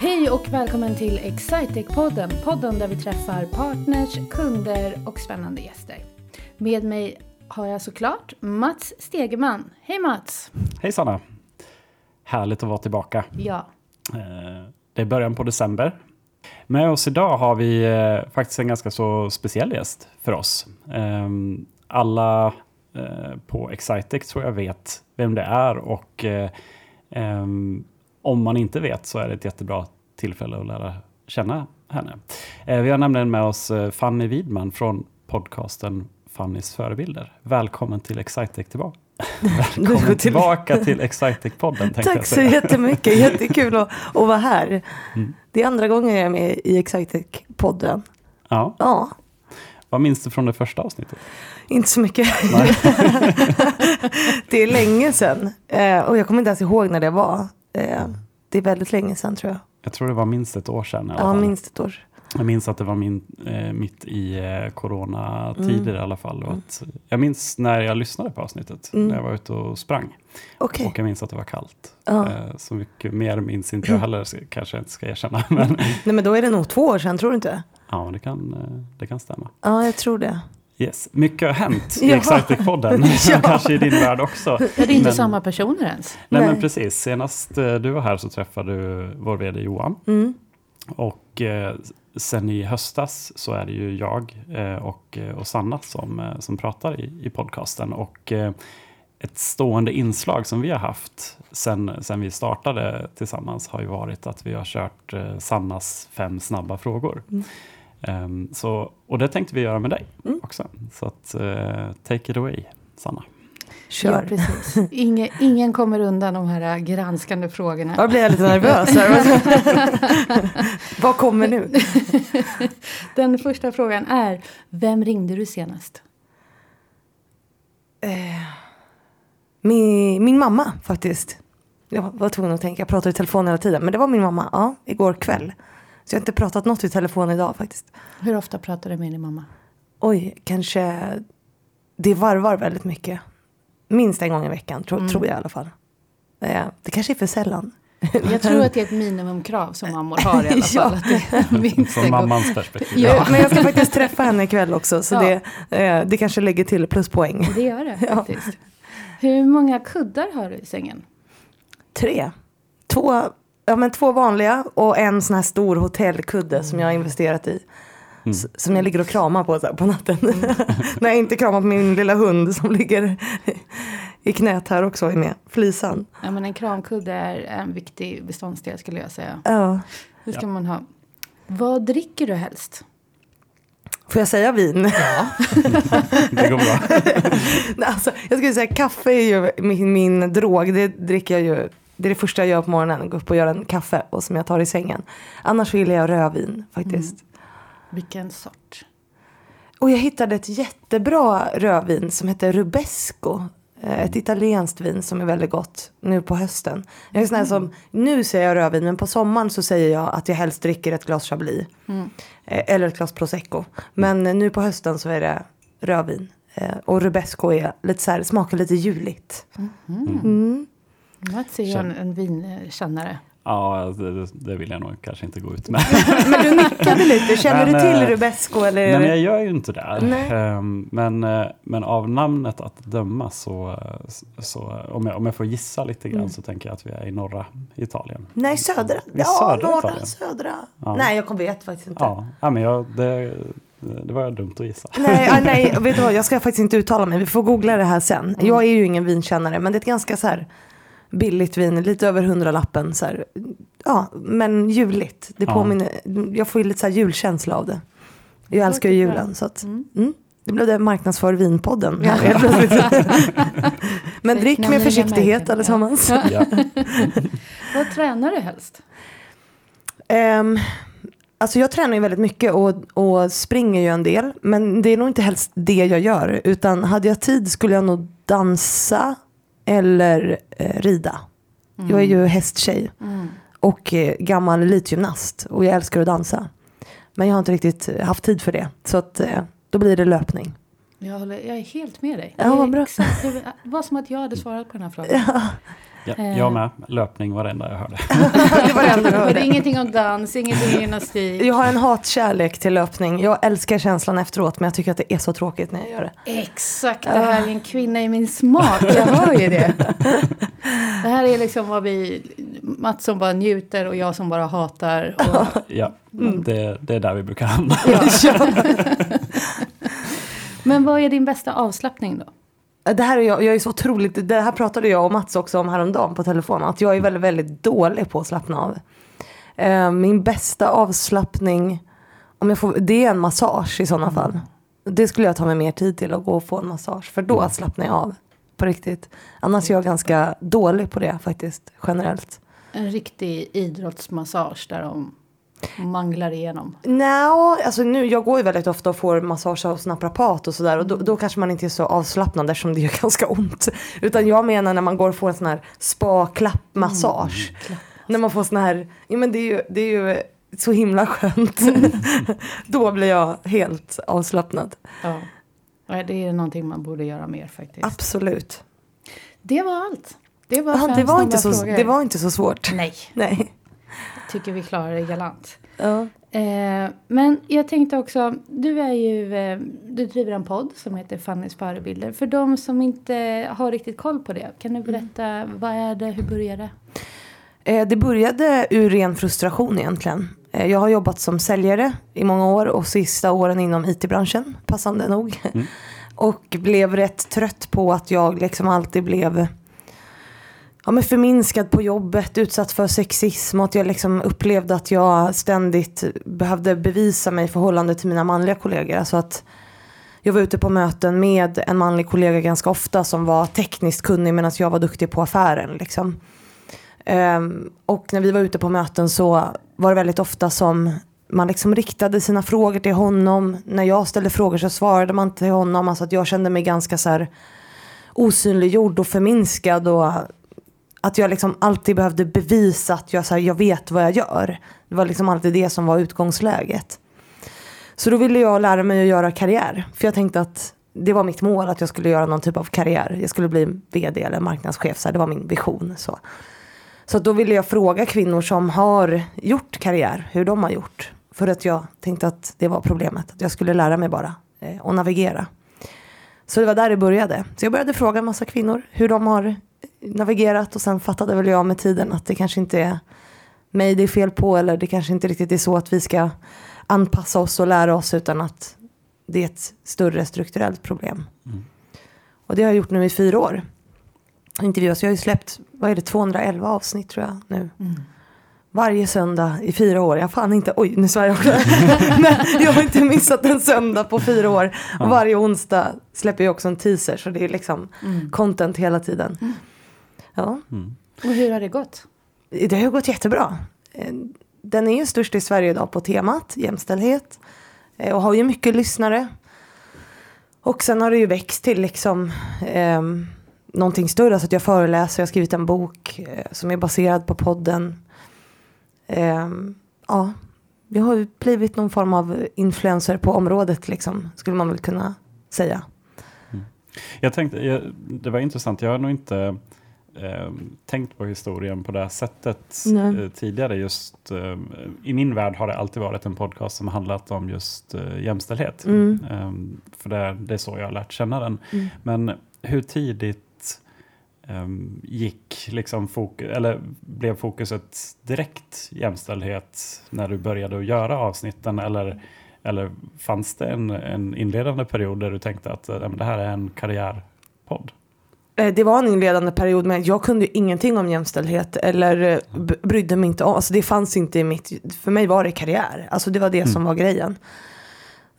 Hej och välkommen till Excitec-podden. Podden där vi träffar partners, kunder och spännande gäster. Med mig har jag såklart Mats Stegeman. Hej Mats! Hej Sanna! Härligt att vara tillbaka. Ja. Eh, Det är början på december. Med oss idag har vi eh, faktiskt en ganska så speciell gäst för oss. Ehm, Alla eh, på Excitec tror jag vet vem det är och eh, ehm, om man inte vet så är det ett jättebra tillfälle att lära känna henne. Eh, Vi har nämligen med oss eh, Fanny Widman från podcasten Fannys förebilder. Välkommen till Excitec tillbaka. Välkommen tillbaka till Excitec-podden. Tack så jättemycket, jättekul att, att vara här. Mm. Det är andra gången jag är med i Excitec-podden. Ja. Ja, Vad minns du från det första avsnittet? inte så mycket. Det är länge sedan. Eh, och jag kommer inte ens ihåg när det var. Eh, det är väldigt länge sedan tror jag. Jag tror det var minst ett år sedan. Ja, minst ett år. Jag minns att det var min, eh, mitt i eh, coronatider Mm. i alla fall. Och att, jag minns när jag lyssnade på avsnittet, Mm. när jag var ute och sprang. Okej. Och jag minns att det var kallt. Ja. Eh, så mycket mer minns inte jag heller, kanske jag inte ska erkänna. Men Nej men då är det nog två år sedan, tror du inte? ja, det kan, eh, det kan stämma. Ja, jag tror det. Yes. Mycket har hänt i Ja. Excitec-podden, Ja. kanske i din värld också. Ja, det är inte Men- samma personer ens. Nej, men Nej. precis. Senast eh, du var här så träffade du vår vd Johan. Mm. Och eh, sen i höstas så är det ju jag eh, och, eh, och Sanna som, eh, som pratar i, i podcasten. Och eh, ett stående inslag som vi har haft sen, sen vi startade tillsammans har ju varit att vi har kört Sannas fem snabba frågor. Mm. Ehm, så, och det tänkte vi göra med dig Mm. också. Så att, eh, take it away, Sanna. Kör. Ja, precis. Ingen, ingen kommer undan de här granskande frågorna. Ja, Då blir jag lite nervös. här. Vad kommer nu? Den första frågan är, vem ringde du senast? Min, min mamma faktiskt. Jag var tvungen att tänka, jag pratar i telefon hela tiden. Men det var min mamma, ja, igår kväll. Så jag har inte pratat något i telefon idag faktiskt. Hur ofta pratar du med din mamma? Oj, kanske det varvar väldigt mycket. Minst en gång i veckan, tro, Mm. tror jag i alla fall. Eh, Det kanske är för sällan. Jag tror att det är ett minimumkrav som mammor har i alla Ja. fall. Att det är minst Från mammans perspektiv. Ja. Men jag ska faktiskt träffa henne ikväll också. Så Ja. det, eh, det kanske lägger till pluspoäng. Det gör det Ja. faktiskt. Hur många kuddar har du i sängen? Tre. Två, ja, men två vanliga och en sån här stor hotellkudde som jag har investerat i. Mm. Som jag ligger och kramar på så här, på natten. När jag inte kramar på min lilla hund som ligger i knät här också är med. Flisan. Ja, men en kramkudde är en viktig beståndsdel skulle jag säga. Ja. Det ska Ja. man ha. Vad dricker du helst? Får jag säga vin? Det går bra. Nej, alltså, jag skulle säga kaffe är ju min, min drog. Det dricker jag ju. Det är det första jag gör på morgonen. Gå upp och göra en kaffe och som jag tar i sängen. Annars vill jag rödvin faktiskt. Vilken sort? Och jag hittade ett jättebra rödvin som heter Rubesco. Eh, Ett italienskt vin som är väldigt gott nu på hösten. Jag är sån här som, nu säger jag rödvin men på sommaren så säger jag att jag helst dricker ett glas Chablis. Mm. Eh, Eller ett glas prosecco. Men eh, nu på hösten så är det rödvin. Eh, Och Rubesco är lite så här, smakar lite juligt. Mm. Mats är ju en, en vinkännare. Ja, det, det vill jag nog kanske inte gå ut med. Men du nickade lite, känner Men, du till eh, Rubesco eller? Nej, men jag gör ju inte det. Nej. Ehm, Men, eh, men av namnet att döma så, så om, jag, om jag får gissa lite grann Mm. så tänker jag att vi är i norra Italien. Nej, södra. Ja, södra norra, Italien. södra. Ja. Nej, jag vet faktiskt inte. Ja, ja men jag, det, det var dumt att gissa. Nej, ah, nej, vet du vad, jag ska faktiskt inte uttala mig. Vi får googla det här sen. Mm. Jag är ju ingen vinkännare, men det är ett ganska så här billigt vin, lite över hundralappen. Så här. Ja, men juligt. Det Ja. påminner, jag får ju lite så här julkänsla av det. Jag älskar ju julen. Så att, Mm. mm, det blev det marknadsför vinpodden. Ja. Men drick med försiktighet märken, allesammans. ja. Ja. Vad tränar du helst? Ehm, alltså jag tränar ju väldigt mycket och, och springer ju en del. Men det är nog inte helst det jag gör. Utan hade jag tid skulle jag nog dansa eller eh, rida. Jag är ju hästtjej Mm. och eh, gammal elitgymnast. Och jag älskar att dansa. Men jag har inte riktigt eh, haft tid för det. Så att, eh, då blir det löpning. Jag, håller, jag är helt med dig. Ja, Det är vad bra. Exakt, det var som att jag hade svarat på den här frågan. Ja. Ja, Eh. jag med. Löpning var det enda jag hörde. det var det enda jag Och det är hörde. ingenting om dans, ingenting gymnastik. Jag har en hatkärlek till löpning. Jag älskar känslan efteråt men jag tycker att det är så tråkigt när jag gör det. Exakt, det här är en kvinna i min smak. Jag hör ju det. Det här är liksom vad vi, Mats som bara njuter och jag som bara hatar. Och, Ja, Mm. det, det är där vi brukar hamna. men vad är din bästa avslappning då? Det här är jag, jag är så otroligt, det här pratade jag och Mats också om häromdagen på telefon. Att jag är väldigt, väldigt dålig på att slappna av. Eh, min bästa avslappning, om jag får, det är en massage i sådana fall. Det skulle jag ta mig mer tid till att gå och få en massage. För då slappnar jag av. På riktigt. Annars är jag ganska dålig på det faktiskt, generellt. En riktig idrottsmassage där de manglar igenom. Nej, alltså nu, jag går ju väldigt ofta och får massage av naprapat och sådär och då, då kanske man inte är så avslappnad eftersom det gör ganska ont. Utan jag menar när man går och får en sån här spa-klappmassage. När man får sån här, ja men det är ju, det är ju så himla skönt. då blir jag helt avslappnad. Ja. Det är någonting man borde göra mer faktiskt. Absolut. Det var allt. Det var fem det, var inte så, frågor. det var inte så svårt. Nej, Nej. Tycker vi klarar det galant. Ja. Eh, men jag tänkte också, du är ju, eh, du driver en podd som heter Fannys förebilder. För de som inte har riktigt koll på det, kan du berätta vad är det, hur börjar det? Eh, Det började ur ren frustration egentligen. Eh, Jag har jobbat som säljare i många år och sista åren inom IT-branschen, passande nog. Och blev rätt trött på att jag liksom alltid blev ja, men förminskad på jobbet, utsatt för sexism och att jag liksom upplevde att jag ständigt behövde bevisa mig i förhållande till mina manliga kollegor. Alltså att jag var ute på möten med en manlig kollega ganska ofta som var tekniskt kunnig medan jag var duktig på affären. Liksom. Um, och när vi var ute på möten så var det väldigt ofta som man liksom riktade sina frågor till honom. När jag ställde frågor så svarade man till honom. Alltså att jag kände mig ganska så här osynliggjord och förminskad. Och att jag liksom alltid behövde bevisa att jag, så här, jag vet vad jag gör. Det var liksom alltid det som var utgångsläget. Så då ville jag lära mig att göra karriär. För jag tänkte att det var mitt mål att jag skulle göra någon typ av karriär. Jag skulle bli vd eller marknadschef. Så här, det var min vision. Så. Så då ville jag fråga kvinnor som har gjort karriär hur de har gjort. För att jag tänkte att det var problemet. Att jag skulle lära mig bara eh, och navigera. Så det var där det började. Så jag började fråga en massa kvinnor hur de har navigerat. Och sen fattade väl jag med tiden att det kanske inte är mig det är fel på. Eller det kanske inte riktigt är så att vi ska anpassa oss och lära oss. Utan att det är ett större strukturellt problem. Och det har jag gjort nu i fyra år intervjuas. Jag har ju släppt, vad är det, 211 avsnitt tror jag nu. Varje söndag i fyra år. Jag har fan inte, oj nu svär jag också. Men jag har inte missat en söndag på fyra år. Och varje onsdag släpper jag också en teaser. Så det är liksom content hela tiden. Ja, Och hur har det gått? det har gått jättebra. Eh, Den är ju störst i Sverige idag på temat jämställdhet. eh, Och har ju mycket lyssnare. Och sen har det ju växt till liksom eh, någonting större. Så att jag föreläser, jag har skrivit en bok eh, som är baserad på podden. Eh, ja, jag har ju blivit någon form av influencer på området liksom, skulle man väl kunna säga. Jag tänkte, jag, det var intressant, jag har nog inte eh, tänkt på historien på det sättet eh, tidigare. Just, eh, I min värld har det alltid varit en podcast som handlat om just eh, jämställdhet. Mm. Eh, för det, det är så jag har lärt känna den. Mm. Men hur tidigt eh, gick liksom fokus, eller blev fokuset direkt jämställdhet när du började att göra avsnitten? Eller, eller fanns det en, en inledande period där du tänkte att eh, det här är en karriärpodd? Eh, Det var en inledande period men jag kunde ingenting om jämställdhet eller eh, brydde mig inte om, alltså det fanns inte i mitt, för mig var det karriär, alltså det var det som var grejen.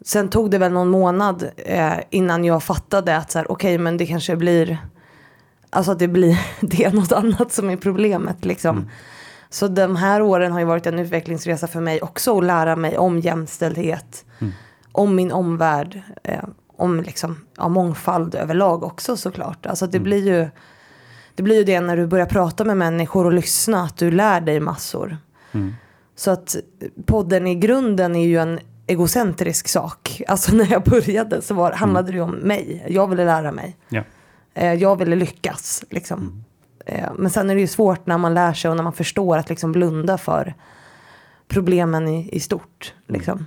Sen tog det väl någon månad eh, innan jag fattade att så här, okej men det kanske blir, alltså att det blir, det är något annat som är problemet liksom. Så de här åren har ju varit en utvecklingsresa för mig också att lära mig om jämställdhet, om min omvärld, eh, om liksom, ja, mångfald överlag också såklart. Alltså det blir ju det blir ju det när du börjar prata med människor och lyssna, att du lär dig massor. Så att podden i grunden är ju en egocentrisk sak. Alltså när jag började så var, handlade det ju om mig. Jag ville lära mig. Ja. Eh, Jag ville lyckas liksom. Eh, men sen är det ju svårt när man lär sig och när man förstår att liksom blunda för problemen i, i stort. Liksom.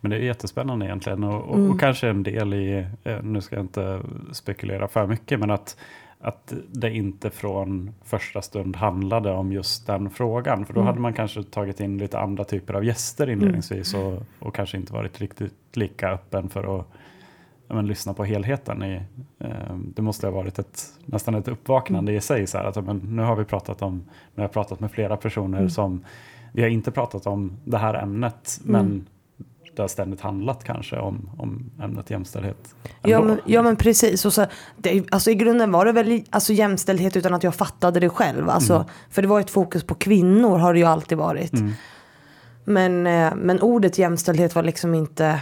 Men det är jättespännande egentligen och, och, Mm. och kanske en del i, eh, nu ska jag inte spekulera för mycket, men att, att det inte från första stund handlade om just den frågan. För då Mm. hade man kanske tagit in lite andra typer av gäster inledningsvis och, och kanske inte varit riktigt lika öppen för att men, lyssna på helheten. I, eh, det måste ha varit ett, nästan ett uppvaknande i sig. Så här, att, men, nu har vi pratat om, nu har jag pratat med flera personer Mm. som, vi har inte pratat om det här ämnet, Mm. men det har ständigt handlat kanske om, om ämnet jämställdhet. Ja men, ja men precis. Och så, det, alltså, I grunden var det väl alltså, jämställdhet utan att jag fattade det själv. Alltså, Mm. För det var ett fokus på kvinnor har det ju alltid varit. Mm. Men, eh, men ordet jämställdhet var liksom inte...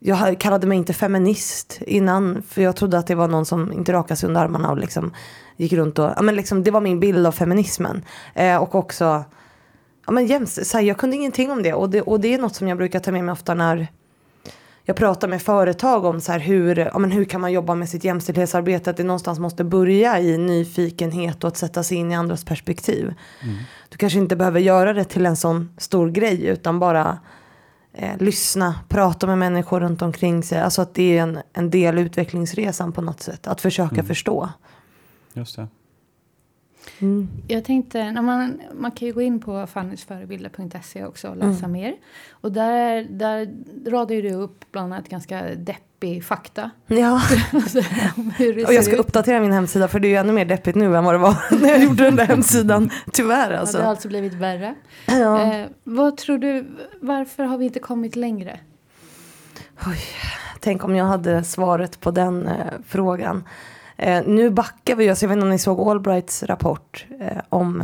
Jag kallade mig inte feminist innan. För jag trodde att det var någon som inte rakade sig under armarna och liksom gick runt och... Ja, men liksom, det var min bild av feminismen. Eh, och också... Ja, men jämst, så här, jag kunde ingenting om det. Och, det. och det är något som jag brukar ta med mig ofta när jag pratar med företag om så här, hur, ja, men hur kan man jobba med sitt jämställdhetsarbete. Att det någonstans måste börja i nyfikenhet och att sätta sig in i andras perspektiv. Du kanske inte behöver göra det till en sån stor grej utan bara eh, lyssna, prata med människor runt omkring sig. Alltså att det är en, en del utvecklingsresan på något sätt. Att försöka förstå. Just det. Jag tänkte, när man, man kan ju gå in på fannysförebilder.se också och läsa mer. Och där, där radar du upp bland annat ganska deppig fakta. Ja, det och jag ska ut. uppdatera min hemsida för det är ju ännu mer deppigt nu än vad det var när jag gjorde den där hemsidan. Tyvärr Ja, alltså. det har alltså blivit värre. Ja. Eh, vad tror du, varför har vi inte kommit längre? Tänk om jag hade svaret på den eh, frågan. Eh, nu backar vi, alltså, jag vet inte om ni såg Allbrights rapport eh, om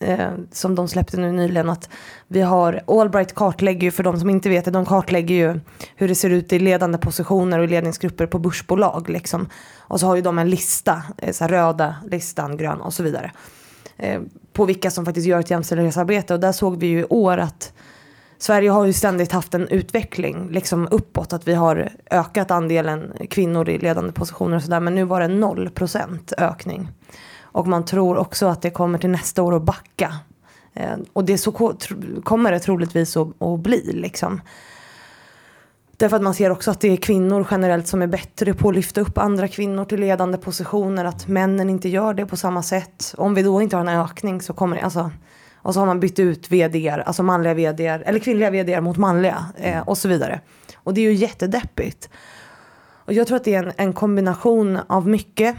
eh, som de släppte nu nyligen att vi har, Allbright kartlägger ju för de som inte vet det, de kartlägger ju hur det ser ut i ledande positioner och ledningsgrupper på börsbolag liksom. Och så har ju de en lista, eh, så röda listan, grön och så vidare. Eh, på vilka som faktiskt gör ett jämställdhetsarbete och där såg vi ju i år att Sverige har ju ständigt haft en utveckling liksom uppåt. Att vi har ökat andelen kvinnor i ledande positioner och sådär. Men nu var det noll procent ökning. Och man tror också att det kommer till nästa år att backa. Eh, och det så kommer det troligtvis att, att bli liksom. Därför att man ser också att det är kvinnor generellt som är bättre på att lyfta upp andra kvinnor till ledande positioner. Att männen inte gör det på samma sätt. Om vi då inte har en ökning så kommer det, alltså. Och så har man bytt ut vd, alltså manliga vd, eller kvinnliga vd mot manliga eh, och så vidare. Och det är ju jättedeppigt. Och jag tror att det är en, en kombination av mycket.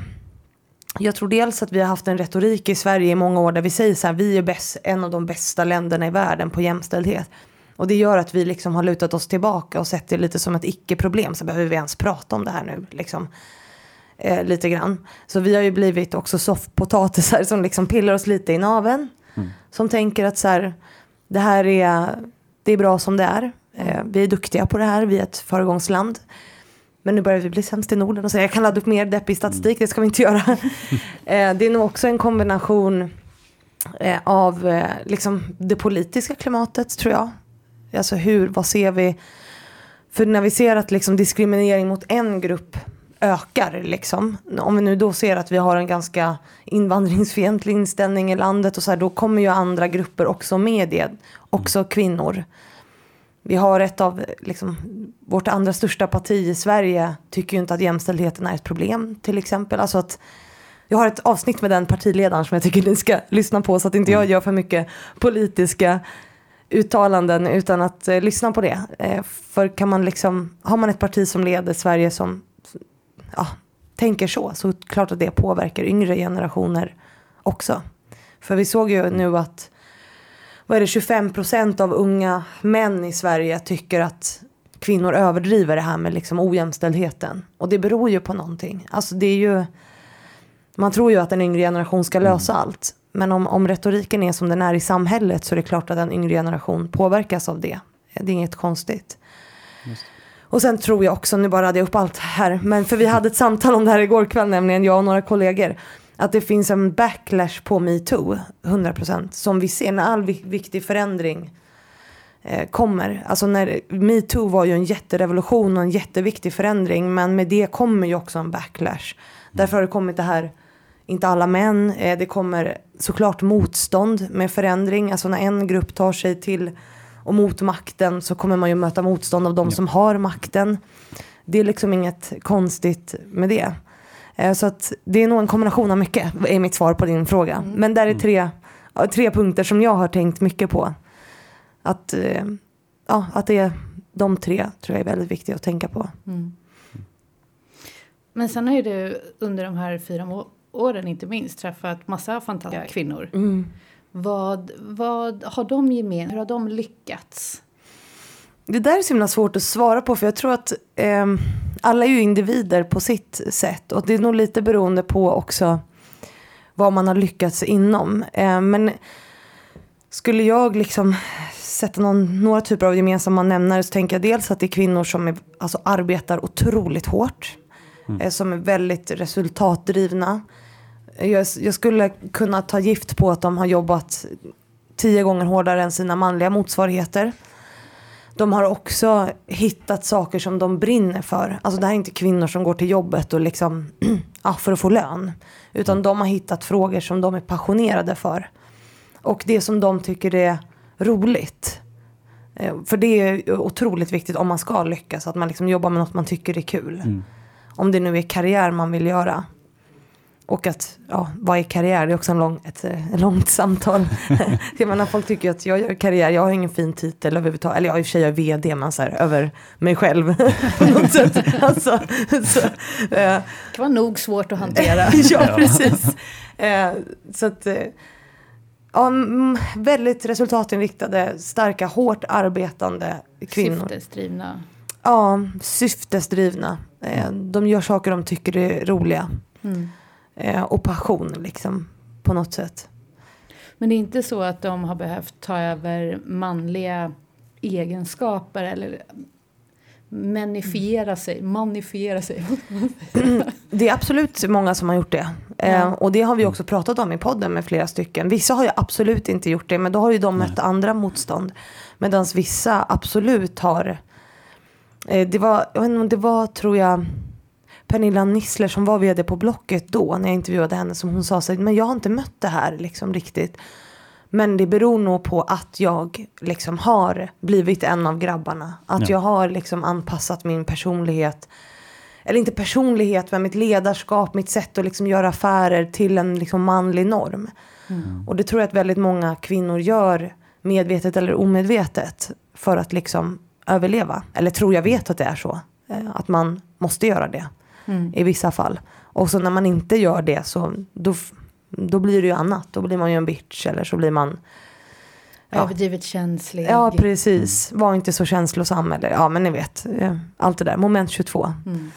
Jag tror dels att vi har haft en retorik i Sverige i många år där vi säger så här, vi är bäst, en av de bästa länderna i världen på jämställdhet. Och det gör att vi liksom har lutat oss tillbaka och sett det lite som ett icke-problem. Så behöver vi ens prata om det här nu liksom. Eh, lite grann. Så vi har ju blivit också soffpotatisar som liksom pillar oss lite i naveln. Som tänker att så här, det här är, det är bra som det är. Eh, vi är duktiga på det här, vi är ett föregångsland. Men nu börjar vi bli sämst i Norden och säga jag kan ladda upp mer deppig statistik, det ska vi inte göra. eh, det är nog också en kombination eh, av eh, liksom det politiska klimatet tror jag. Alltså hur, vad ser vi? För när vi ser att liksom diskriminering mot en grupp ökar, liksom. om vi nu då ser att vi har en ganska invandringsfientlig inställning i landet och så här, då kommer ju andra grupper också med det, också kvinnor. Vi har ett av, liksom, vårt andra största parti i Sverige tycker ju inte att jämställdheten är ett problem till exempel. Alltså att, jag har ett avsnitt med den partiledaren som jag tycker ni ska lyssna på så att inte jag gör för mycket politiska uttalanden utan att eh, lyssna på det. Eh, för kan man liksom, har man ett parti som leder Sverige som ja, tänker så, så klart att det påverkar yngre generationer också. För vi såg ju nu att vad är det, 25 procent av unga män i Sverige tycker att kvinnor överdriver det här med liksom ojämställdheten. Och det beror ju på någonting. Alltså det är ju, man tror ju att en yngre generation ska lösa allt. Men om, om retoriken är som den är i samhället så är det klart att en yngre generation påverkas av det. Det är inget konstigt. Och sen tror jag också, nu bara radade jag upp allt här, men för vi hade ett samtal om det här igår kväll nämligen, jag och några kollegor. Att det finns en backlash på metoo, 100%, som vi ser när all vi- viktig förändring eh, kommer. Alltså när metoo var ju en jätterevolution och en jätteviktig förändring, men med det kommer ju också en backlash. Därför har det kommit det här inte alla män. Eh, det kommer såklart motstånd med förändring. Alltså när en grupp tar sig till och mot makten så kommer man ju möta motstånd av de Ja. som har makten. Det är liksom inget konstigt med det. Eh, Så att det är nog en kombination av mycket, är mitt svar på din fråga. Men där är tre, ja, tre punkter som jag har tänkt mycket på. Att, eh, ja, att det är de tre tror jag är väldigt viktiga att tänka på. Mm. Men sen har ju du under de här fyra åren inte minst träffat massa fantastiska kvinnor. Vad, vad har de gemensamt? Hur har de lyckats? Det där är så himla svårt att svara på för jag tror att eh, alla är ju individer på sitt sätt och det är nog lite beroende på också vad man har lyckats inom. Eh, men skulle jag liksom sätta någon, några typer av gemensamma nämnare så tänker jag dels att det är kvinnor som är, alltså, arbetar otroligt hårt. Eh, som är väldigt resultatdrivna. Jag, jag skulle kunna ta gift på att de har jobbat tio gånger hårdare än sina manliga motsvarigheter. De har också hittat saker som de brinner för. Alltså det här är inte kvinnor som går till jobbet och liksom, ja, för att få lön. Utan de har hittat frågor som de är passionerade för. Och det som de tycker är roligt. Eh, För det är otroligt viktigt om man ska lyckas. Att man liksom jobbar med något man tycker är kul. Om det nu är karriär man vill göra. Och att, ja, vad är karriär? Det är också en lång, ett, eh, långt samtal. jag menar, folk tycker att jag gör karriär, jag har ingen fin titel överhuvudtaget. Eller jag i och för sig jag är vd, men så här, över mig själv. på något sätt. Alltså, så, eh, Det kan vara nog svårt att hantera. ja, precis. Eh, så att, eh, ja, väldigt resultatinriktade, starka, hårt arbetande kvinnor. Syftesdrivna. Ja, syftesdrivna. Eh, de gör saker de tycker är roliga. Mm. Eh, och passion liksom, på något sätt. Men det är inte så att de har behövt ta över manliga egenskaper eller manifiera sig, manifiera sig. Det är absolut många som har gjort det. Eh, Ja. och det har vi också pratat om i podden med flera stycken. Vissa har ju absolut inte gjort det, men då har ju de mött andra motstånd. Medan vissa absolut har... Eh, det, var, jag vet inte, det var, tror jag, Pernilla Nissler som var vd på Blocket då, när jag intervjuade henne, som hon sa sig, men jag har inte mött det här liksom riktigt. Men det beror nog på att jag liksom har blivit en av grabbarna. Att Ja. jag har liksom anpassat min personlighet eller inte personlighet, men mitt ledarskap, mitt sätt att liksom göra affärer till en liksom manlig norm. Och det tror jag att väldigt många kvinnor gör medvetet eller omedvetet för att liksom överleva. Eller tror jag vet att det är så. eh, Att man måste göra det i vissa fall. Och så när man inte gör det så då, då blir det ju annat. Då blir man ju en bitch eller så blir man Ja. Överdrivet känslig. Ja, precis. Var inte så känslosam eller ja, men ni vet. Allt det där. Moment 22. Mm.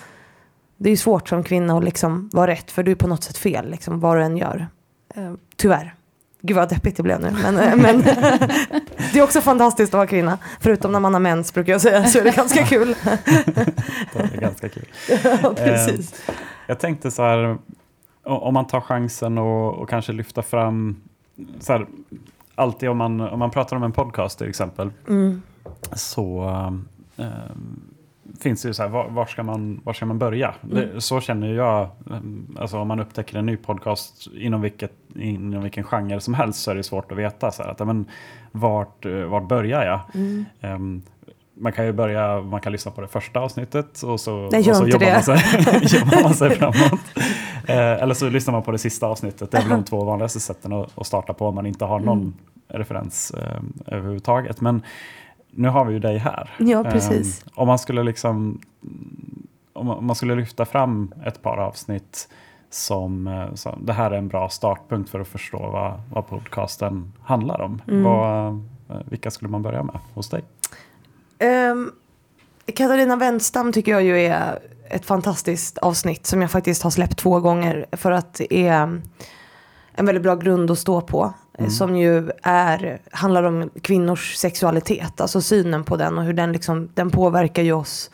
Det är ju svårt som kvinna att liksom vara rätt för du är på något sätt fel liksom, vad du än gör. Eh, tyvärr. Gud vad deppigt det blev nu. Men, eh, men det är också fantastiskt att vara kvinna. Förutom när man har mens brukar jag säga så är det ganska kul. Det är ganska kul. ja, precis. Jag tänkte så här, om man tar chansen och, och kanske lyfta fram, så här, alltid om man, om man pratar om en podcast till exempel, Mm. så ehm, finns det ju så här, var, var, ska, man, var ska man börja? Det, så känner jag, ehm, alltså om man upptäcker en ny podcast inom, vilket, inom vilken genre som helst så är det svårt att veta. Så här, att, men, vart, eh, vart börjar jag? Mm. Ehm, man kan ju börja, man kan lyssna på det första avsnittet och så, Nej, och så jobbar, det. man sig, jobbar man sig framåt. Eh, eller så lyssnar man på det sista avsnittet. Det är väl de två vanligaste sätten att, att starta på om man inte har någon Mm. referens eh, överhuvudtaget. Men nu har vi ju dig här. Ja, precis. Eh, om man skulle liksom om man- skulle lyfta fram ett par avsnitt som, eh, som det här är en bra startpunkt för att förstå vad, vad podcasten handlar om. Mm. Vad, eh, vilka skulle man börja med hos dig? Ehm, Katarina Wenstam tycker jag ju är ett fantastiskt avsnitt som jag faktiskt har släppt två gånger för att det är en väldigt bra grund att stå på. Eh, Som ju är, handlar om kvinnors sexualitet, alltså synen på den och hur den, liksom, den påverkar ju oss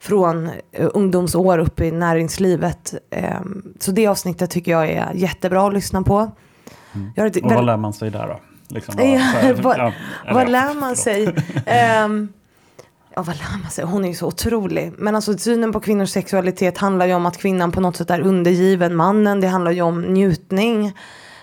från eh, ungdomsår upp i näringslivet. Ehm, så det avsnittet tycker jag är jättebra att lyssna på. Jag har ett Och vad lär man sig där då? Liksom, Ja, vad- ja, vad ja, lär man sig? Ehm, ja, vad lär man sig? Hon är ju så otrolig. Men alltså synen på kvinnors sexualitet handlar ju om att kvinnan på något sätt är undergiven mannen. Det handlar ju om njutning.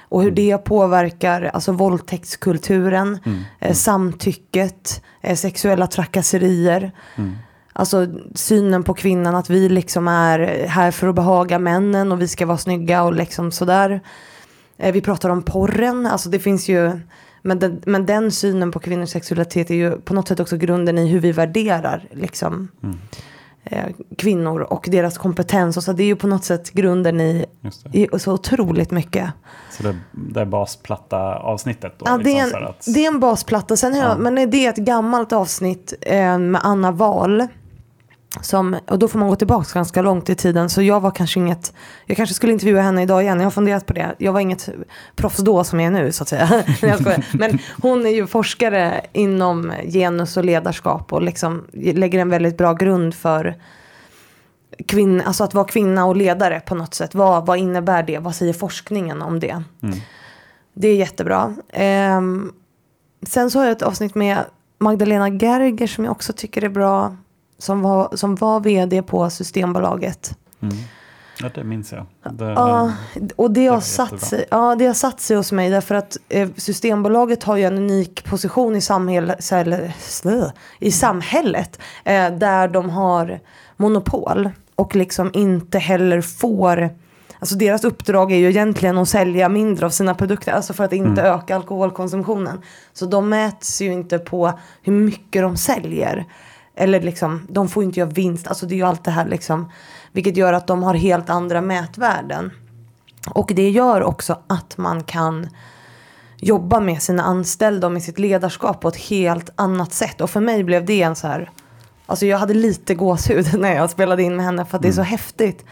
Och hur det påverkar alltså våldtäktskulturen, mm. eh, samtycket, eh, sexuella trakasserier. Mm. Alltså synen på kvinnan att vi liksom är här för att behaga männen och vi ska vara snygga och liksom sådär. Eh, vi pratar om porren, alltså det finns ju men den, men den synen på kvinnors sexualitet är ju på något sätt också grunden i hur vi värderar liksom, mm. Eh, kvinnor och deras kompetens. Och så det är ju på något sätt grunden i, i så otroligt mycket. Så det, det är basplatta avsnittet? Då, ja, liksom, det, är en, att... det är en basplatta. Sen ja. jag, men det är ett gammalt avsnitt eh, med Anna Wahl. Som, och då får man gå tillbaka ganska långt i tiden. Så jag var kanske inget, jag kanske skulle intervjua henne idag igen. Jag har funderat på det. Jag var inget proffs då som jag är nu så att säga. Men hon är ju forskare inom genus och ledarskap och liksom lägger en väldigt bra grund för kvinn, alltså att vara kvinna och ledare på något sätt. Vad, vad innebär det? Vad säger forskningen om det? Mm. Det är jättebra. Um, sen så har jag ett avsnitt med Magdalena Gerger som jag också tycker är bra som var, som var vd på Systembolaget. Mm. Ja, det minns jag. Det, ja, och det, det har satt sig, ja, det har satt sig hos mig därför att eh, Systembolaget har ju en unik position i, samhälle, i samhället eh, där de har monopol och liksom inte heller får Alltså deras uppdrag är ju egentligen att sälja mindre av sina produkter, alltså för att inte mm. öka alkoholkonsumtionen. Så de mäts ju inte på hur mycket de säljer. Eller liksom, de får inte göra vinst. Alltså det är ju allt det här liksom. Vilket gör att de har helt andra mätvärden. Och det gör också att man kan jobba med sina anställda och med sitt ledarskap på ett helt annat sätt. Och för mig blev det en så här, alltså jag hade lite gåshud när jag spelade in med henne för att det är så mm. häftigt.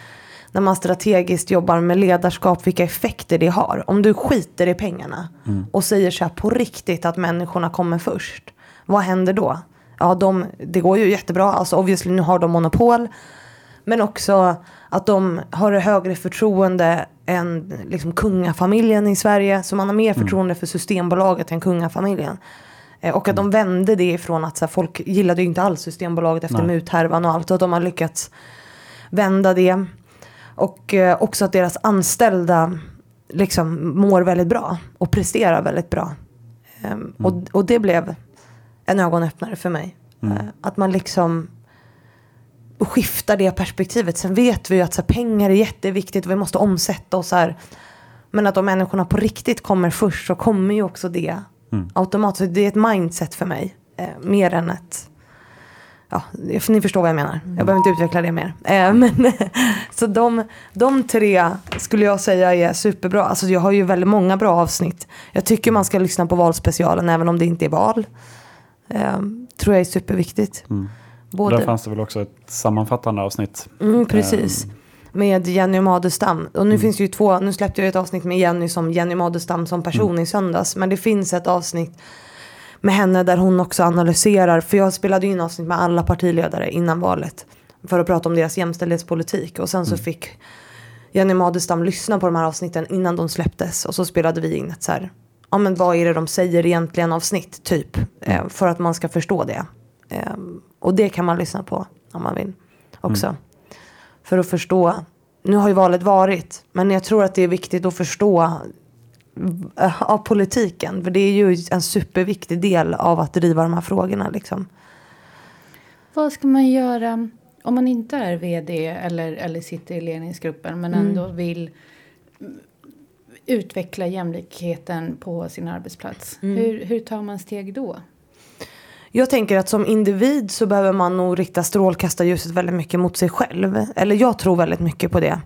När man strategiskt jobbar med ledarskap, vilka effekter det har. Om du skiter i pengarna mm. och säger så här på riktigt att människorna kommer först. Vad händer då? Ja, de, det går ju jättebra. Alltså obviously nu har de monopol. Men också att de har högre förtroende än liksom, kungafamiljen i Sverige. Så man har mer mm. förtroende för Systembolaget än kungafamiljen. Eh, och att de vände det ifrån att så här, folk gillade ju inte alls Systembolaget efter muthärvan och allt. Och att de har lyckats vända det. Och eh, också att deras anställda liksom mår väldigt bra och presterar väldigt bra. Um, mm. och, och det blev en ögonöppnare för mig. Mm. Eh, att man liksom skiftar det perspektivet. Sen vet vi ju att så här, pengar är jätteviktigt och vi måste omsätta oss här. Men att om människorna på riktigt kommer först så kommer ju också det mm. automatiskt. Det är ett mindset för mig. Eh, mer än ett... Ja, ni förstår vad jag menar. Jag behöver inte utveckla det mer. Eh, men, så de, de tre skulle jag säga är superbra. Alltså jag har ju väldigt många bra avsnitt. Jag tycker man ska lyssna på valspecialen även om det inte är val. Eh, tror jag är superviktigt. Mm. Både... Där fanns det väl också ett sammanfattande avsnitt. Mm, precis. Um... Med Jenny Madestam. Och nu mm. finns det ju två, nu släppte jag ett avsnitt med Jenny som Jenny Madestam som person mm. i söndags. Men det finns ett avsnitt med henne där hon också analyserar. För jag spelade in avsnitt med alla partiledare innan valet. För att prata om deras jämställdhetspolitik. Och sen så mm. fick Jenny Madestam lyssna på de här avsnitten innan de släpptes. Och så spelade vi in ett så här ja men vad är det de säger egentligen avsnitt typ. Eh, för att man ska förstå det. Eh, och det kan man lyssna på om man vill också. Mm. För att förstå. Nu har ju valet varit. Men jag tror att det är viktigt att förstå eh, av politiken. För det är ju en superviktig del av att driva de här frågorna. Liksom. Vad ska man göra om man inte är vd eller, eller sitter i ledningsgruppen men mm. ändå mm. vill utveckla jämlikheten på sin arbetsplats. Mm. Hur, hur tar man steg då? Jag tänker att som individ så behöver man nog rikta strålkastarljuset väldigt mycket mot sig själv. Eller jag tror väldigt mycket på det.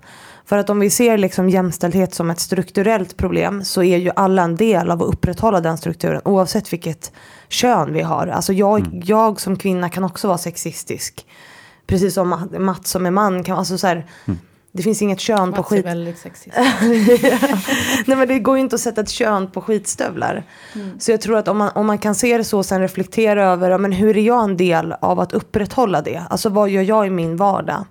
För att om vi ser liksom jämställdhet som ett strukturellt problem så är ju alla en del av att upprätthålla den strukturen oavsett vilket kön vi har. Alltså jag, mm. jag som kvinna kan också vara sexistisk. Precis som Mats som är man kan, alltså så här, mm. Det finns inget kön på skit. är väldigt sexigt. Nej men det går ju inte att sätta ett kön på skitstövlar. Mm. Så jag tror att om man, om man kan se det så och sen reflektera över men hur är jag en del av att upprätthålla det? Alltså vad gör jag i min vardag?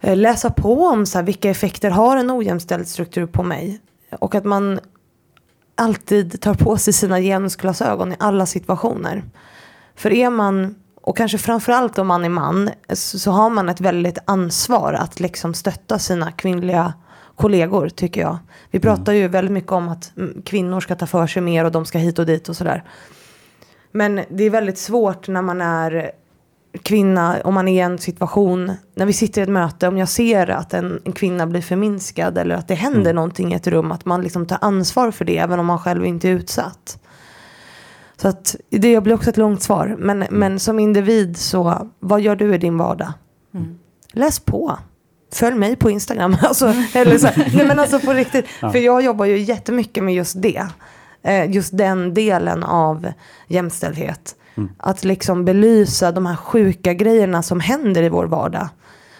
Eh, läsa på om så här, vilka effekter har en ojämställd struktur på mig? Och att man alltid tar på sig sina genusglasögon i alla situationer. För är man och kanske framförallt om man är man, så, så har man ett väldigt ansvar att liksom stötta sina kvinnliga kollegor tycker jag. Vi pratar ju väldigt mycket om att mm, kvinnor ska ta för sig mer och de ska hit och dit och sådär. Men det är väldigt svårt när man är kvinna, om man är i en situation, när vi sitter i ett möte, om jag ser att en, en kvinna blir förminskad eller att det händer Mm. någonting i ett rum, att man liksom tar ansvar för det även om man själv inte är utsatt. Så att det blir också ett långt svar. Men, Mm. men som individ så, vad gör du i din vardag? Mm. Läs på. Följ mig på Instagram. Alltså, eller så nej men alltså på riktigt. Ja. För jag jobbar ju jättemycket med just det. Eh, just den delen av jämställdhet. Mm. Att liksom belysa de här sjuka grejerna som händer i vår vardag.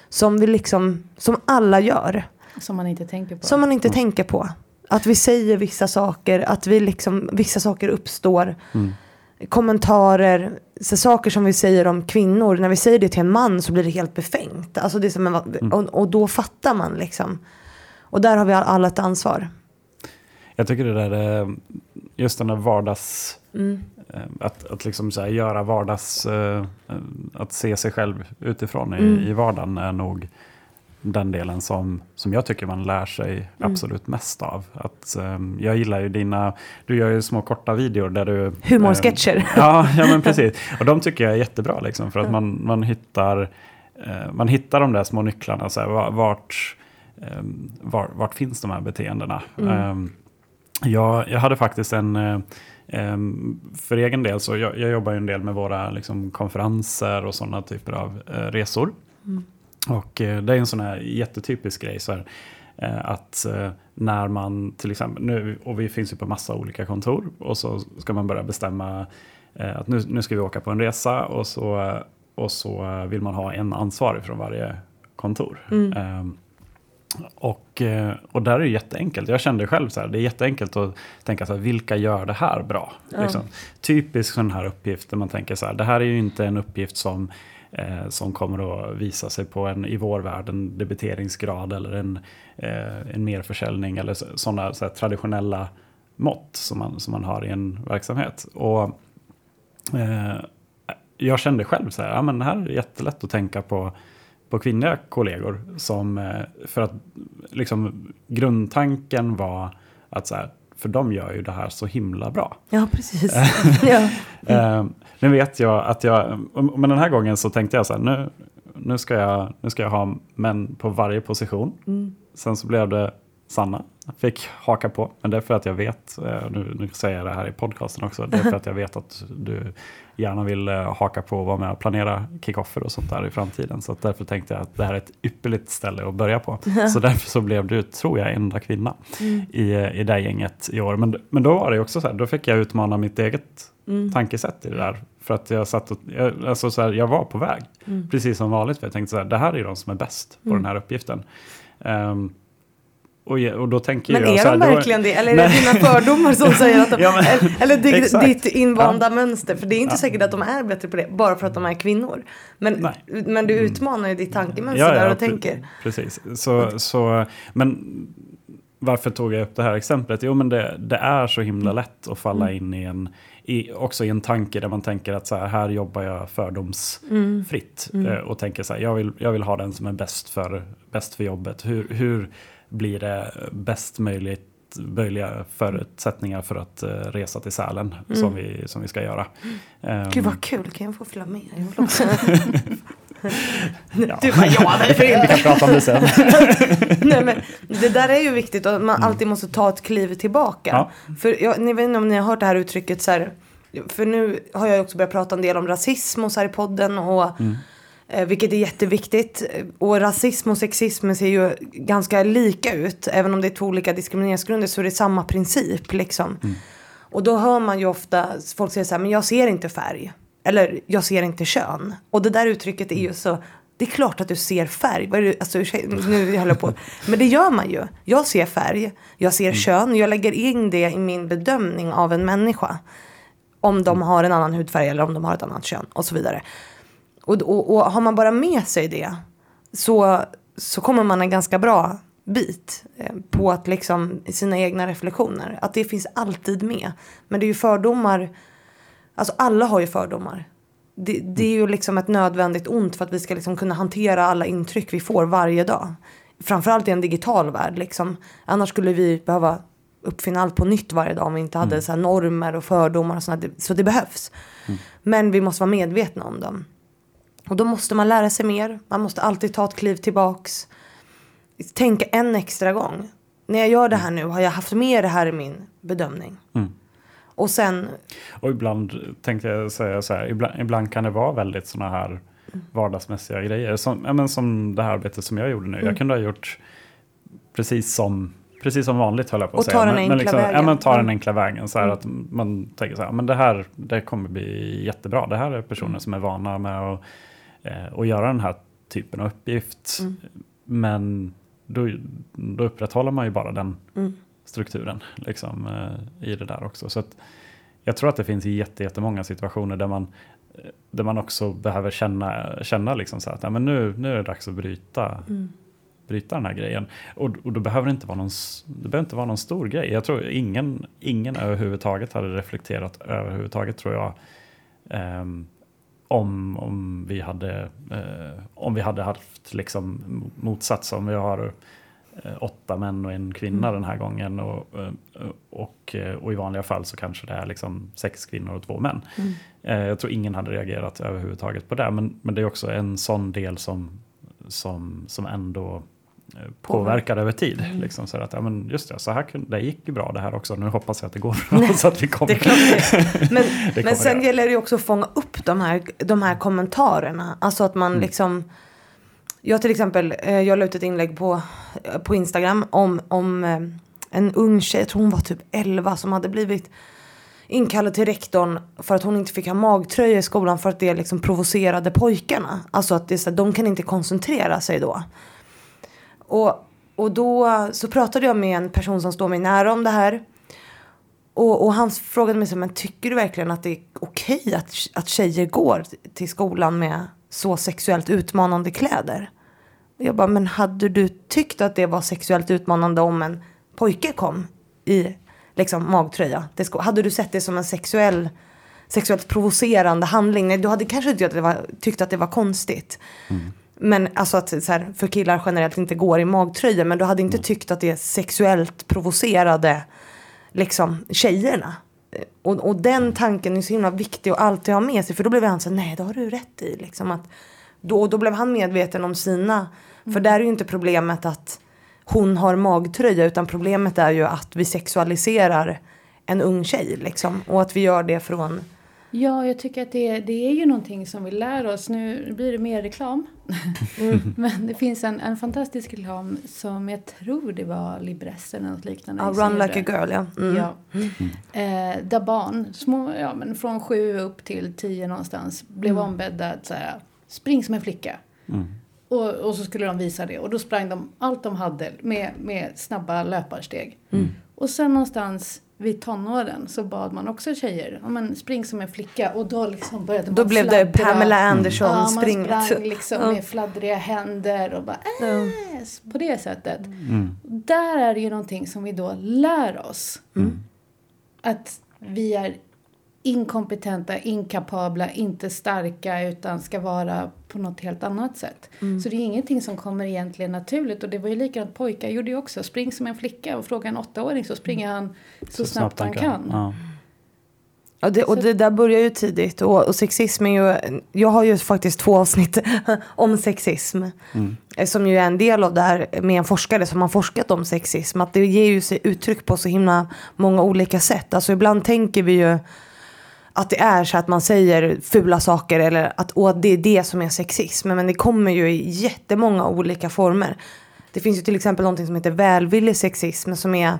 Som vi liksom, som alla gör. Som man inte tänker på. Som man inte tänker på. Att vi säger vissa saker, att vi liksom, vissa saker uppstår. Mm. Kommentarer, så saker som vi säger om kvinnor. När vi säger det till en man så blir det helt befängt. Alltså det är som en, och, och då fattar man liksom. Och där har vi alla ett ansvar. Jag tycker det där, eh, just den där vardags... Mm. eh, Att, att liksom så göra vardags... eh, Att se sig själv utifrån i, Mm. i vardagen är nog den delen som, som jag tycker man lär sig Mm. absolut mest av. Att, eh, jag gillar ju dina... Du gör ju små korta videor där du... Humorsketcher. eh, ja, ja, men precis. Och de tycker jag är jättebra liksom, för att man, man hittar... eh, Man hittar de där små nycklarna, så här, va- vart, eh, var, vart finns de här beteendena? Mm. Eh, jag, jag hade faktiskt en, em, för egen del så jag, jag jobbar en del med våra liksom, konferenser och sådana typer av eh, resor. Mm. Och eh, det är en sån här jättetypisk grej så här, eh, att eh, när man till exempel, nu, och vi finns ju på massa olika kontor och så ska man börja bestämma att nu, nu ska vi åka på en resa och så, och så vill man ha en ansvarig från varje kontor. Mm. Ehm, och, och där är det jätteenkelt. Jag kände själv så här, det är jätteenkelt att tänka så här, vilka gör det här bra? Ja. Liksom. Typisk sån här uppgift där man tänker så här, det här är ju inte en uppgift som, eh, som kommer att visa sig på en, i vår värld, en debiteringsgrad eller en, eh, en merförsäljning eller sådana så traditionella mått som man, som man har i en verksamhet. Och eh, jag kände själv så här, ja men det här är jättelätt att tänka på på kvinnliga kollegor. Som, eh, för att liksom, grundtanken var att så här, för de gör ju det här så himla bra. Ja, precis. ja. Eh, nu vet jag att jag, men den här gången så tänkte jag så här, nu, nu, ska jag, nu ska jag ha män på varje position. Mm. Sen så blev det Sanna, fick haka på. Men det är för att jag vet, eh, nu, nu säger jag det här i podcasten också, det är för att jag vet att du gärna vill eh, haka på och vara med och planera kickoffer och sånt där i framtiden. Så därför tänkte jag att det här är ett ypperligt ställe att börja på. Så därför så blev du, tror jag, enda kvinna Mm. i, eh, i det gänget i år. Men, men då var det också så här, då fick jag utmana mitt eget Mm. tankesätt i det där. För att jag satt och, jag, alltså så här, jag var på väg, Mm. precis som vanligt. För jag tänkte så här, det här är de som är bäst på Mm. den här uppgiften. Ehm, och, och då tänker Men jag är så här, de då- verkligen det? Eller är det dina fördomar som säger att de... Ja, men- eller eller ditt, ditt invanda mönster. För det är inte säkert att de är bättre på det bara för att de är kvinnor. Men, Nej. men du utmanar ju ditt tankemönster där och tänker. Precis. Så, så, men varför tog jag upp det här exemplet? Jo, men det, det är så himla lätt att falla Mm. in i en, i, också i en tanke där man tänker att så här, här jobbar jag fördomsfritt. Mm. Eh, och tänker så här, jag vill, jag vill ha den som är bäst för, bäst för jobbet. Hur, hur blir det bäst möjligt möjliga förutsättningar för att eh, resa till Sälen som, vi, som vi ska göra. Mm. Gud vad kul, kan jag få följa med? Jag. Ja. Du bara ja, varför vi inte? kan prata om det sen. Nej, men det där är ju viktigt och man alltid måste ta ett kliv tillbaka. Ja. För jag, ni vet inte om ni har hört det här uttrycket så här. För nu har jag också börjat prata en del om rasism och så här i podden. Och, eh, vilket är jätteviktigt. Och rasism och sexism ser ju ganska lika ut. Även om det är två olika diskrimineringsgrunder så är det samma princip liksom. Och då hör man ju ofta folk säga så här, men jag ser inte färg. Eller jag ser inte kön. Och det där uttrycket är ju så, det är klart att du ser färg. Vad är det, alltså, nu håller jag på. Men det gör man ju. Jag ser färg, jag ser kön, jag lägger in det i min bedömning av en människa. Om de har en annan hudfärg eller om de har ett annat kön och så vidare. Och, och, och har man bara med sig det så, så kommer man en ganska bra bit eh, på att liksom sina egna reflektioner. Att det finns alltid med. Men det är ju fördomar. Alltså alla har ju fördomar. det, det, är ju liksom ett nödvändigt ont för att vi ska liksom kunna hantera alla intryck vi får varje dag. Framförallt i en digital värld. Liksom. Annars skulle vi behöva uppfinna allt på nytt varje dag om vi inte hade mm. så normer och fördomar och sånt. Så det behövs. Mm. Men vi måste vara medvetna om dem. Och då måste man lära sig mer. Man måste alltid ta ett kliv tillbaks. Tänka en extra gång. När jag gör det här nu har jag haft med det här i min bedömning. Mm. Och sen... Och ibland tänkte jag säga så här, ibland, ibland kan det vara väldigt sådana här vardagsmässiga grejer. Som, ja, men som det här arbetet som jag gjorde nu. Mm. Jag kunde ha gjort precis som, precis som vanligt höll jag på att och säga. Och ta den enkla liksom, vägen. Ja, men ta den mm. enkla vägen. Så här mm. att man tänker så här, men det här det kommer bli jättebra. Det här är personer mm. som är vana med att, eh, att göra den här typen av uppgift. Mm. Men då, då upprätthåller man ju bara den mm. strukturen liksom, eh, i det där också. Så att, jag tror att det finns jättemånga situationer där man, där man också behöver känna, känna liksom så att ja, men nu, nu är det dags att bryta, mm. bryta den här grejen. Och, och då behöver det inte vara någon, det behöver inte vara någon stor grej. Jag tror ingen, ingen överhuvudtaget hade reflekterat överhuvudtaget tror jag. Um, om, om, vi hade, eh, om vi hade haft liksom motsats, om vi har eh, åtta män och en kvinna mm. den här gången och, eh, och, och, i vanliga fall så kanske det är liksom sex kvinnor och två män. Mm. Eh, jag tror ingen hade reagerat överhuvudtaget på det, men, men det är också en sån del som, som, som ändå Påverkar över tid. Mm. Liksom, så att, ja, men just det, så här, det gick ju bra det här också. Nu hoppas jag att det går bra. så att vi kommer. Det men, det men sen det. gäller det också att fånga upp de här, de här kommentarerna. Alltså att man mm. liksom... Jag till exempel, eh, jag la ut ett inlägg på, på Instagram om, om eh, en ung tjej, jag tror hon var typ 11, som hade blivit inkallad till rektorn för att hon inte fick ha magtröja i skolan för att det liksom provocerade pojkarna. Alltså att det så, de kan inte koncentrera sig då. Och, och då så pratade jag med en person som står mig nära om det här. Och, och han frågade mig så men tycker du verkligen att det är okej att, att tjejer går till skolan med så sexuellt utmanande kläder? Och jag bara, men hade du tyckt att det var sexuellt utmanande om en pojke kom i liksom magtröja Hade du sett det som en sexuell, sexuellt provocerande handling? Nej, du hade kanske inte tyckt att det var, tyckt att det var konstigt. Mm. Men alltså att så här, för killar generellt inte går i magtröja. Men du hade inte mm. tyckt att det sexuellt provocerade liksom tjejerna. Och, och den tanken är så himla viktig att alltid ha med sig. För då blev han så nej det har du rätt i. Liksom att, då, då blev han medveten om sina. För mm. där är ju inte problemet att hon har magtröja. Utan problemet är ju att vi sexualiserar en ung tjej. Liksom. Och att vi gör det från Ja, jag tycker att det, det är ju någonting som vi lär oss. Nu blir det mer reklam. Mm. Men det finns en, en fantastisk reklam som jag tror det var Libres eller något liknande. Ja, Run like a girl, ja. Mm. ja. Mm. Eh, där barn, små, ja, men från sju upp till tio någonstans, blev mm. ombedda att säga spring som en flicka. Mm. Och, och, så skulle de visa det. Och då sprang de allt de hade med, med snabba löparsteg. Och sen någonstans vid tonåren så bad man också tjejer, ja, men spring som en flicka och då liksom började man Då blev fladdra. det Pamela Anderson mm. springet. Ja, man sprang liksom mm. med fladdriga händer och bara äs, på det sättet. Mm. Där är det ju någonting som vi då lär oss. Mm. Att vi är inkompetenta, inkapabla, inte starka utan ska vara på något helt annat sätt. Mm. Så det är ingenting som kommer egentligen naturligt och det var ju likadant pojkar gjorde ju också. Spring som en flicka och fråga en åttaåring så springer han så, så snabbt, snabbt, han kan. kan. Ja. Ja, det, och det där börjar ju tidigt. Och, och, sexism är ju... Jag har ju faktiskt två avsnitt om sexism. Mm. Som ju är en del av det här med en forskare som har forskat om sexism. Att det ger ju sig uttryck på så himla många olika sätt. Alltså ibland tänker vi ju att det är så att man säger fula saker eller att, och att det är det som är sexism. Men det kommer ju i jättemånga olika former. Det finns ju till exempel någonting som heter välvillig sexism som är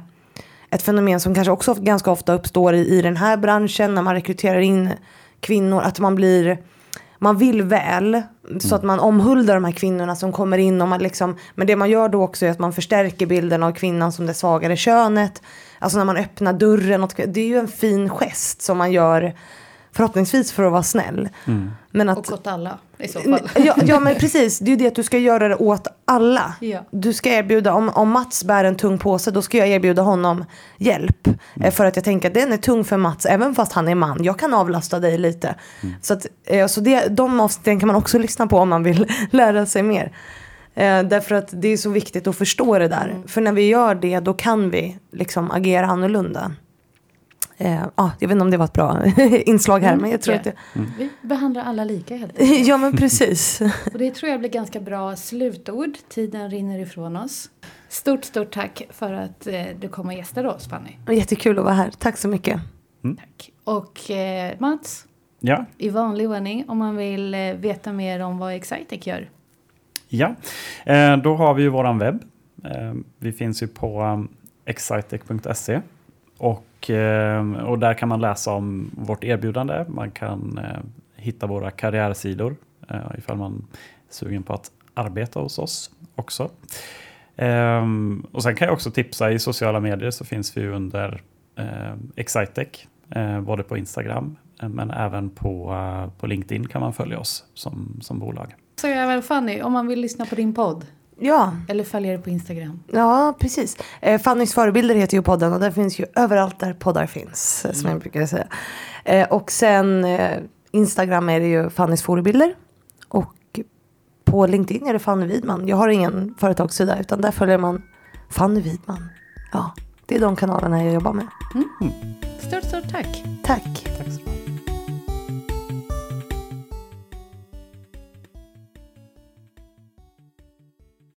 ett fenomen som kanske också ganska ofta uppstår i, i den här branschen när man rekryterar in kvinnor. Att man blir man vill väl. Så att man omhuldar de här kvinnorna som kommer in. Och man liksom, men det man gör då också är att man förstärker bilden av kvinnan som det svagare könet. Alltså när man öppnar dörren. Det är ju en fin gest som man gör Förhoppningsvis för att vara snäll. Mm. Men att, Och åt alla i så fall. ja, ja men precis, det är ju det att du ska göra det åt alla. Ja. Du ska erbjuda, om, om Mats bär en tung påse då ska jag erbjuda honom hjälp. Eh, För att jag tänker att den är tung för Mats även fast han är man. Jag kan avlasta dig lite. Så, att, eh, så det, de avsnitten kan man också lyssna på om man vill lära sig mer. Eh, därför att det är så viktigt att förstå det där. För när vi gör det då kan vi liksom agera annorlunda. Eh, ah, jag vet inte om det var ett bra inslag här men jag tror Ja. att det... Vi behandlar alla lika helt enkelt. Ja men precis. Och det tror jag blir ganska bra slutord. Tiden rinner ifrån oss. Stort, stort tack för att eh, du kom och gästade oss Fanny. Jättekul att vara här. Tack så mycket. Tack. Och eh, Mats, Ja, i vanlig ordning om man vill eh, veta mer om vad Excitec gör ja. Eh, då har vi ju våran webb. Eh, vi finns ju på um, excitec.se och, eh, och där kan man läsa om vårt erbjudande. Man kan hitta våra karriärsidor ifall man är sugen på att arbeta hos oss också. Och sen kan jag också tipsa i sociala medier så finns vi under Excitec, både på Instagram men även på, på LinkedIn kan man följa oss som, som bolag. Så jag väl Fanny, om man vill lyssna på din podd Ja, eller följa dig på Instagram. ja precis. Eh, Fannys förebilder heter ju podden och den finns ju överallt där poddar finns. eh, Som jag brukar säga. Eh, och sen eh, Instagram är det ju Fannys förebilder. Och på LinkedIn är det Fanny Widman. Jag har ingen företagssida utan där följer man Fanny Widman. Ja, det är de kanalerna jag jobbar med. Stort, stort tack. Tack. Tack.